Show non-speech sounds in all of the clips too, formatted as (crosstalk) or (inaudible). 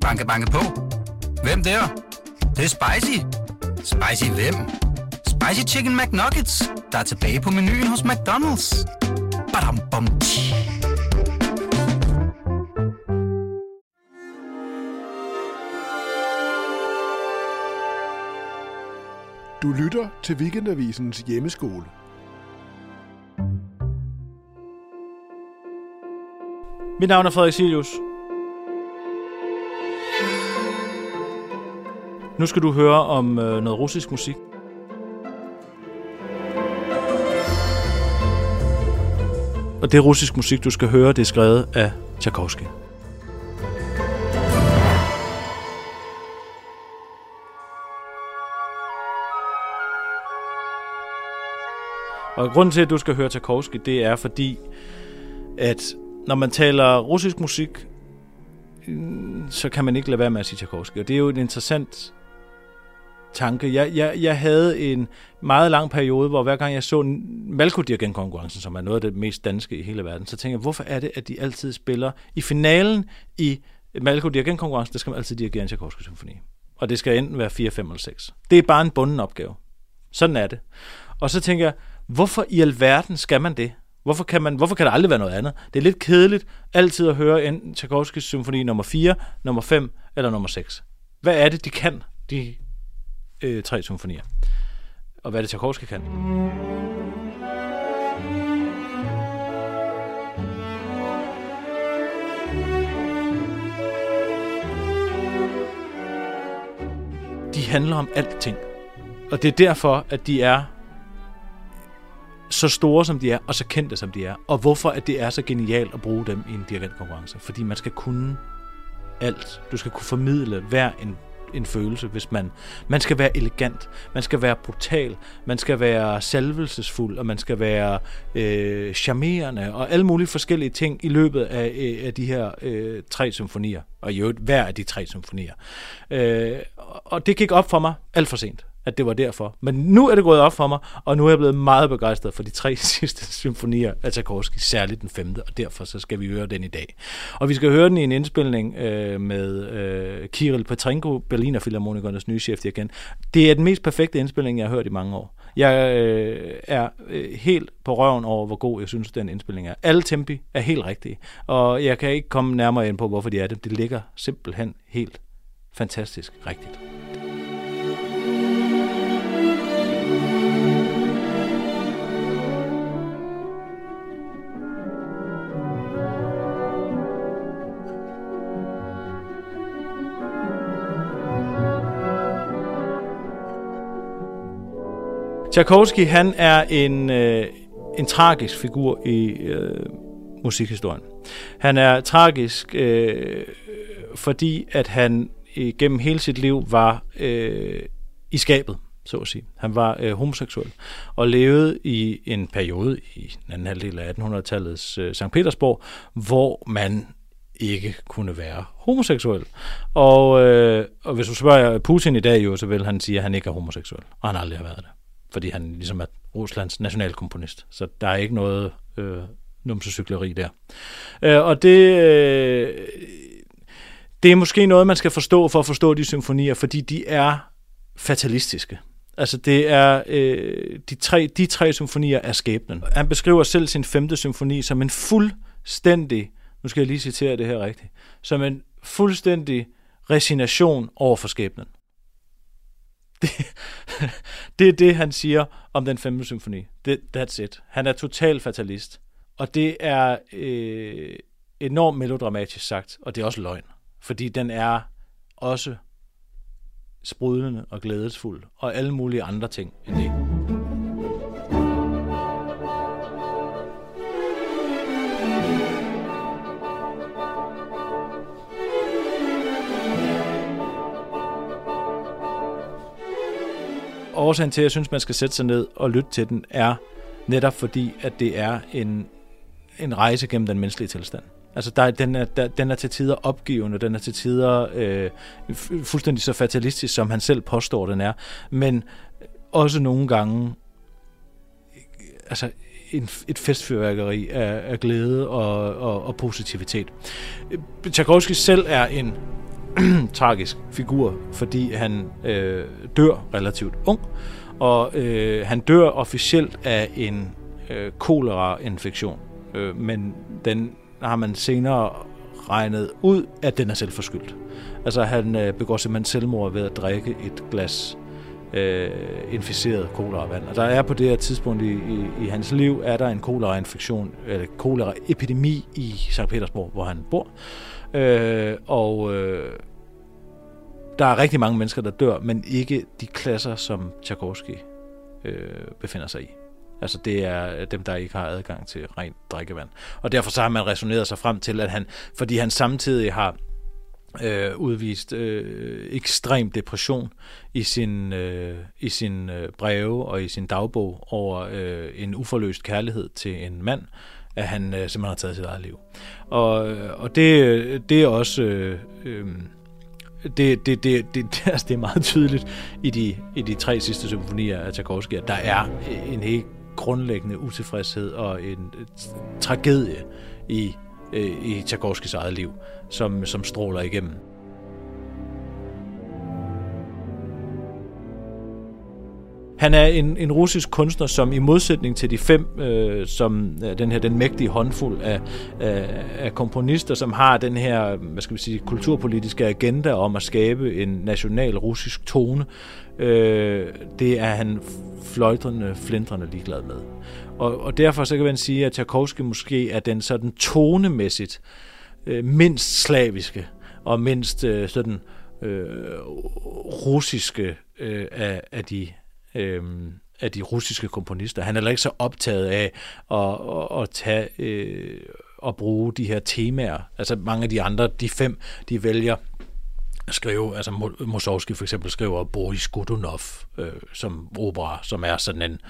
Banke, banke på. Hvem der? Det, det er spicy. Spicy hvem? Spicy Chicken McNuggets, der er tilbage på menuen hos McDonald's. Badum, bom, tji. Du lytter til Weekendavisens hjemmeskole. Mit navn er Frederik Silius. Nu skal du høre om øh, noget russisk musik. Og det russisk musik, du skal høre, det er skrevet af Tchaikovsky. Og grunden til, at du skal høre Tchaikovsky, det er fordi, at når man taler russisk musik, mm, så kan man ikke lade være med at sige Tchaikovsky. Og det er jo en interessant tanke. Jeg, jeg, jeg havde en meget lang periode, hvor hver gang jeg så malko konkurrencen som er noget af det mest danske i hele verden, så tænkte jeg, hvorfor er det, at de altid spiller i finalen i malko konkurrencen der skal man altid dirigere en Tchaikovsky-symfoni. Og det skal enten være 4, 5 eller 6. Det er bare en bunden opgave. Sådan er det. Og så tænker jeg, hvorfor i alverden skal man det? Hvorfor kan, man, hvorfor kan der aldrig være noget andet? Det er lidt kedeligt altid at høre en Tchaikovskys symfoni nummer 4, nummer 5 eller nummer 6. Hvad er det, de kan, de øh, tre symfonier? Og hvad det, Tchaikovsky kan? De handler om alting. Og det er derfor, at de er så store som de er, og så kendte som de er. Og hvorfor at det er så genialt at bruge dem i en dirigentkonkurrence. Fordi man skal kunne alt. Du skal kunne formidle hver en en følelse, hvis man... Man skal være elegant, man skal være brutal, man skal være salvelsesfuld, og man skal være øh, charmerende, og alle mulige forskellige ting i løbet af, øh, af de her øh, tre symfonier, og i øvrigt hver af de tre symfonier. Øh, og det gik op for mig alt for sent at det var derfor. Men nu er det gået op for mig, og nu er jeg blevet meget begejstret for de tre (laughs) sidste symfonier af Tchaikovsky, særligt den femte, og derfor så skal vi høre den i dag. Og vi skal høre den i en indspilning øh, med øh, Kirill Petrenko, Berliner Philharmonikernes nye chef igen. Det er den mest perfekte indspilning, jeg har hørt i mange år. Jeg øh, er øh, helt på røven over, hvor god jeg synes, den indspilning er. Alle tempi er helt rigtige, og jeg kan ikke komme nærmere ind på, hvorfor de er det. Det ligger simpelthen helt fantastisk rigtigt. Tchaikovsky, han er en, øh, en tragisk figur i øh, musikhistorien. Han er tragisk, øh, fordi at han øh, gennem hele sit liv var øh, i skabet, så at sige. Han var øh, homoseksuel og levede i en periode i den anden halvdel af 1800-tallets øh, St. Petersborg, hvor man ikke kunne være homoseksuel. Og, øh, og hvis du spørger Putin i dag, jo, så vil han sige, at han ikke er homoseksuel, og han aldrig har været det fordi han ligesom er Ruslands nationalkomponist. Så der er ikke noget øh, numsecykleri der. Øh, og det, øh, det er måske noget, man skal forstå for at forstå de symfonier, fordi de er fatalistiske. Altså det er øh, de, tre, de tre symfonier er skæbnen. Han beskriver selv sin femte symfoni som en fuldstændig, nu skal jeg lige citere det her rigtigt, som en fuldstændig resignation over for skæbnen. Det, (laughs) det er det, han siger om den femte symfoni. Det, that's it. Han er total fatalist. Og det er øh, enormt melodramatisk sagt, og det er også løgn. Fordi den er også sprudlende og glædesfuld, og alle mulige andre ting end det. Årsagen til, at jeg synes, man skal sætte sig ned og lytte til den, er netop fordi, at det er en, en rejse gennem den menneskelige tilstand. Altså, der, den, er, der, den er til tider opgivende, den er til tider øh, fuldstændig så fatalistisk, som han selv påstår, den er. Men også nogle gange altså en, et festfyrværkeri af, af glæde og, og, og positivitet. Øh, Tchaikovsky selv er en (clears throat) tragisk figur, fordi han øh, dør relativt ung, og øh, han dør officielt af en øh, kolera-infektion, øh, men den har man senere regnet ud, at den er selvforskyldt. Altså han øh, begår simpelthen selvmord ved at drikke et glas øh, inficeret koleravand. Og der er på det her tidspunkt i, i, i hans liv, er der en kolerainfektion, eller koleraepidemi i St. Petersborg, hvor han bor. Øh, og øh, der er rigtig mange mennesker, der dør, men ikke de klasser, som Tchaikovsky øh, befinder sig i. Altså det er dem, der ikke har adgang til rent drikkevand. Og derfor så har man resoneret sig frem til, at han, fordi han samtidig har øh, udvist øh, ekstrem depression i sin, øh, i sin øh, breve og i sin dagbog over øh, en uforløst kærlighed til en mand, at han øh, simpelthen har taget sit eget liv. Og, øh, og det, det er også... Øh, øh, det, det, det, det, (laughs) altså det er meget tydeligt i de, i de tre sidste symfonier af Tchaikovsky, at der er en helt grundlæggende utilfredshed og en øh, tragedie i, øh, i Tchaikovskis eget liv, som, som stråler igennem. Han er en, en russisk kunstner, som i modsætning til de fem, øh, som øh, den her den mægtige håndfuld af, af, af komponister, som har den her, hvad skal vi sige, kulturpolitiske agenda om at skabe en national russisk tone, øh, det er han fløjtrende, flindrende ligeglad med. Og, og derfor så kan man sige, at Tchaikovsky måske er den sådan tonemæssigt øh, mindst slaviske og mindst øh, sådan øh, russiske øh, af, af de øh, af de russiske komponister. Han er heller ikke så optaget af at, at, at tage øh, at bruge de her temaer. Altså mange af de andre, de fem, de vælger skrive, altså Mussorgsky for eksempel skriver Boris Godunov øh, som opera, som er sådan en,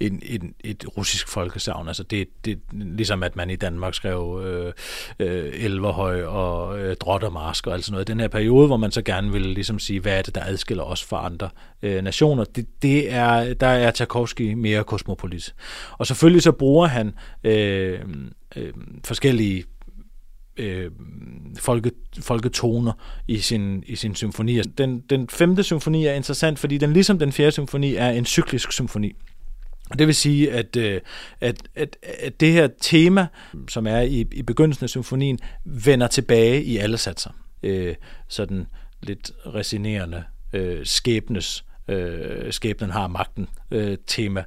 en, en et russisk folkesavn. Altså det, det ligesom at man i Danmark skrev øh, øh, Elverhøj og øh, Drot og Marsk og alt sådan noget. Den her periode, hvor man så gerne vil ligesom sige, hvad er det, der adskiller os fra andre øh, nationer, det, det er, der er Tchaikovsky mere kosmopolit. Og selvfølgelig så bruger han øh, øh, forskellige øh, folke, folketoner i sin, i sin symfoni. Altså, den, den femte symfoni er interessant, fordi den ligesom den fjerde symfoni er en cyklisk symfoni. Og Det vil sige, at, øh, at, at, at det her tema, som er i, i begyndelsen af symfonien, vender tilbage i alle satser. Øh, sådan lidt resinerende øh, skæbnes, øh, skæbnen har magten øh, tema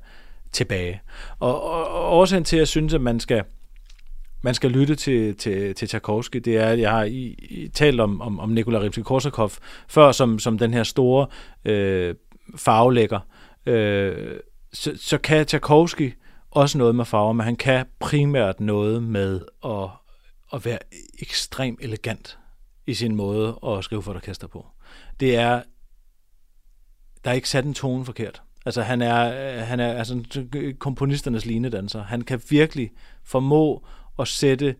tilbage. Og, og, og årsagen til, at jeg synes, at man skal man skal lytte til, til, til Tchaikovsky, det er, at jeg har i, i talt om, om, om Nikolaj Rimsky-Korsakov før som, som den her store øh, farvelægger. Øh, så, så kan Tchaikovsky også noget med farver, men han kan primært noget med at, at være ekstremt elegant i sin måde at skrive for et orkester på. Det er, der er ikke sat en tone forkert. Altså han er, øh, han er altså komponisternes linedanser. Han kan virkelig formå at sætte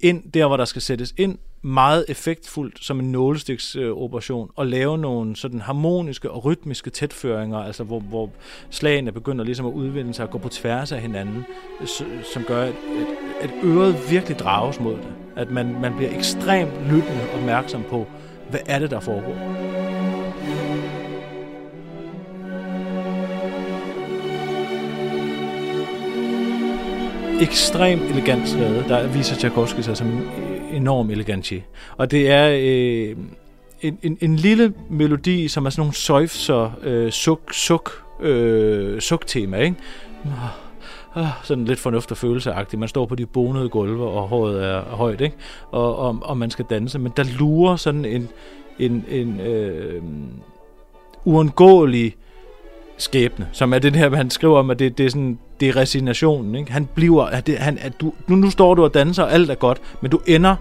ind der, hvor der skal sættes ind, meget effektfuldt som en nålestiksoperation, øh, og lave nogle sådan harmoniske og rytmiske tætføringer, altså hvor, hvor slagene begynder ligesom at udvinde sig og gå på tværs af hinanden, øh, som gør, at, at øret virkelig drages mod det. At man, man bliver ekstremt lyttende opmærksom på, hvad er det, der foregår. Ekstremt elegant skrevet. Der viser Tchaikovsky sig som en øh, enorm elegantie. Og det er øh, en, en, en lille melodi, som er sådan nogle søjfser, øh, suk, suk, øh, suk-tema, ikke? Ah, ah, sådan lidt fornuft og følelseagtigt. Man står på de bonede gulve, og håret er højt, ikke? Og, og, og man skal danse. Men der lurer sådan en, en, en øh, uundgåelig skæbne, som er det her, han skriver om, at det, det er sådan, det er resignationen, ikke? Han bliver, at det, han, at du, nu, nu står du og danser, og alt er godt, men du ender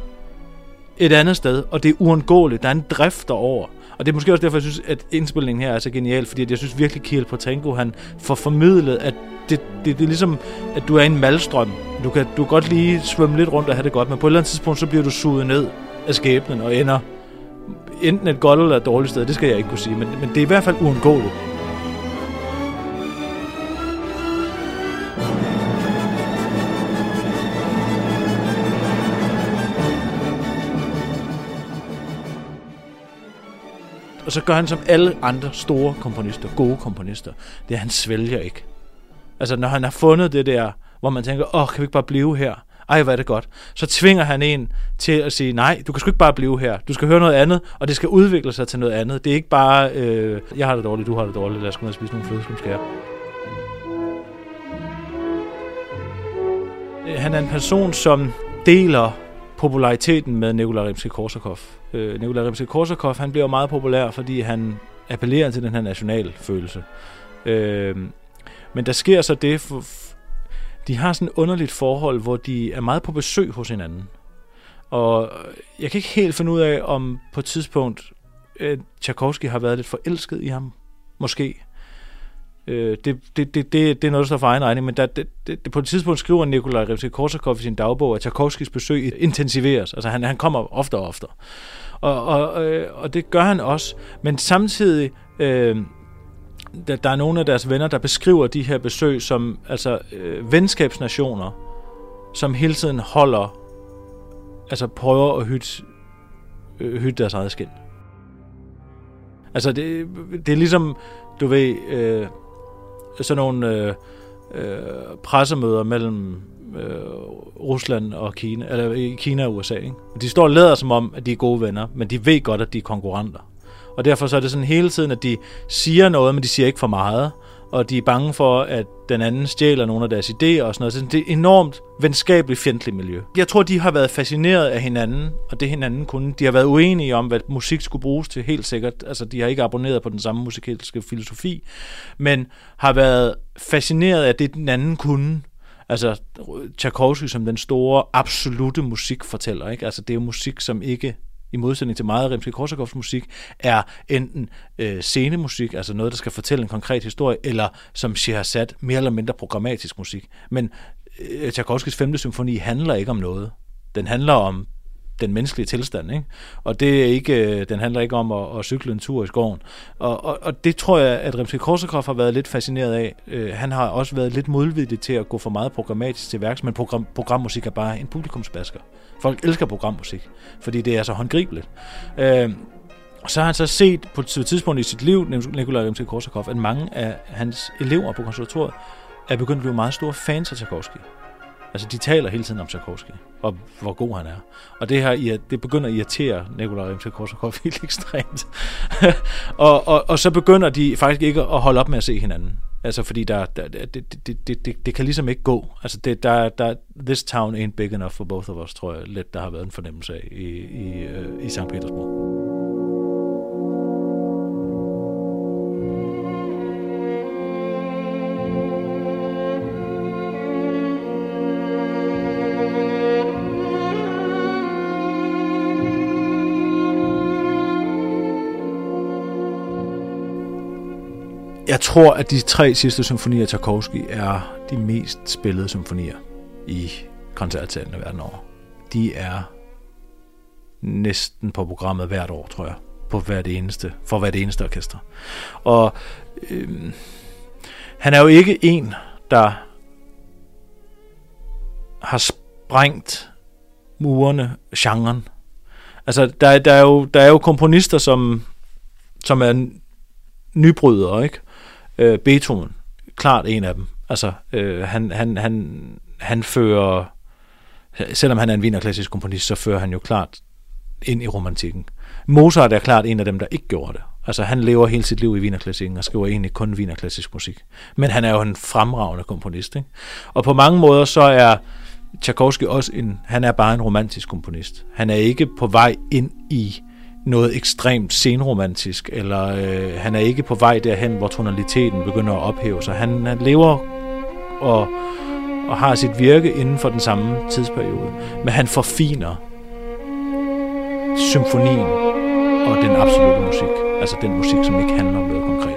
et andet sted, og det er uundgåeligt. Der er en drift derover. Og det er måske også derfor, jeg synes, at indspilningen her er så genial, fordi jeg synes virkelig, Kiel Potenko, han får formidlet, at det, det, det er ligesom, at du er i en malstrøm. Du kan, du kan godt lige svømme lidt rundt og have det godt, men på et eller andet tidspunkt, så bliver du suget ned af skæbnen og ender enten et godt eller et dårligt sted. Det skal jeg ikke kunne sige, men, men det er i hvert fald uundgåeligt. Og så gør han som alle andre store komponister, gode komponister. Det er, han svælger ikke. Altså, når han har fundet det der, hvor man tænker, åh, kan vi ikke bare blive her? Ej, hvad er det godt. Så tvinger han en til at sige, nej, du kan sgu ikke bare blive her. Du skal høre noget andet, og det skal udvikle sig til noget andet. Det er ikke bare, øh, jeg har det dårligt, du har det dårligt, lad os gå ned og spise nogle flødeskumskære. Øh, han er en person, som deler populariteten med Nikolaj Rimsky-Korsakov. Øh, Nikolaj Rimsky-Korsakov, han bliver meget populær, fordi han appellerer til den her nationalfølelse. Øh, men der sker så det, for, de har sådan et underligt forhold, hvor de er meget på besøg hos hinanden. Og jeg kan ikke helt finde ud af, om på et tidspunkt øh, Tchaikovsky har været lidt forelsket i ham. Måske. Øh, det, det, det, det, det er noget, der står for egen regning, men der, det, det, på et tidspunkt skriver Nikolaj Rimsky-Korsakov i sin dagbog, at Tchaikovskis besøg intensiveres. Altså han, han kommer oftere og oftere. Og, og, øh, og det gør han også. Men samtidig... Øh, der, der er nogle af deres venner, der beskriver de her besøg som altså øh, venskabsnationer, som hele tiden holder, altså prøver at hytte, øh, hytte deres eget skin. Altså det, det er ligesom, du ved, øh, sådan nogle øh, øh, pressemøder mellem øh, Rusland og Kina, eller øh, Kina og USA. Ikke? De står og lader som om, at de er gode venner, men de ved godt, at de er konkurrenter. Og derfor så er det sådan hele tiden, at de siger noget, men de siger ikke for meget. Og de er bange for, at den anden stjæler nogle af deres idéer og sådan noget. Så det er et enormt venskabeligt fjendtligt miljø. Jeg tror, de har været fascineret af hinanden, og det hinanden kunne. De har været uenige om, hvad musik skulle bruges til, helt sikkert. Altså, de har ikke abonneret på den samme musikalske filosofi, men har været fascineret af det, den anden kunne. Altså, Tchaikovsky som den store, absolute musikfortæller, ikke? Altså, det er jo musik, som ikke i modsætning til meget af Rimsky-Korsakovs musik, er enten øh, scenemusik, altså noget, der skal fortælle en konkret historie, eller som Scheherazade, mere eller mindre programmatisk musik. Men øh, Tchaikovskis 5. symfoni handler ikke om noget. Den handler om den menneskelige tilstand, ikke? Og det er ikke, øh, den handler ikke om at, at cykle en tur i skoven. Og, og, og det tror jeg, at Rimsky-Korsakov har været lidt fascineret af. Øh, han har også været lidt modvillig til at gå for meget programmatisk til værks, men program, programmusik er bare en publikumsbasker. Folk elsker programmusik, fordi det er så håndgribeligt. Øh, så har han så set på et tidspunkt i sit liv, Nikolaj Rimsky-Korsakov, at mange af hans elever på konservatoriet er begyndt at blive meget store fans af Tchaikovsky. Altså, de taler hele tiden om Tchaikovsky, og hvor god han er. Og det her, det begynder at irritere Nikolaj Rimsky-Korsakov (laughs) helt ekstremt. (laughs) og, og, og så begynder de faktisk ikke at holde op med at se hinanden. Altså, fordi der, der, det, det, det, det, det kan ligesom ikke gå. Altså, det, der, der, this town ain't big enough for both of us, tror jeg lidt, der har været en fornemmelse af i, i, øh, i St. Petersburg. Jeg tror, at de tre sidste symfonier af Tchaikovsky er de mest spillede symfonier i koncertsalene verden over. De er næsten på programmet hvert år, tror jeg. På hvert eneste, for hvert eneste orkester. Og øh, han er jo ikke en, der har sprængt murene, genren. Altså, der, der, er jo, der er jo komponister, som, som er nybrydere, ikke? Øh, Beethoven, klart en af dem. Altså, øh, han, han, han, han fører, selvom han er en vinerklassisk komponist, så fører han jo klart ind i romantikken. Mozart er klart en af dem, der ikke gjorde det. Altså, han lever hele sit liv i vinerklassikken og skriver egentlig kun vinerklassisk musik. Men han er jo en fremragende komponist. Ikke? Og på mange måder så er Tchaikovsky også en, han er bare en romantisk komponist. Han er ikke på vej ind i noget ekstremt senromantisk, eller øh, han er ikke på vej derhen, hvor tonaliteten begynder at ophæve sig. Han, han lever og, og har sit virke inden for den samme tidsperiode, men han forfiner symfonien og den absolute musik, altså den musik, som ikke handler om noget konkret.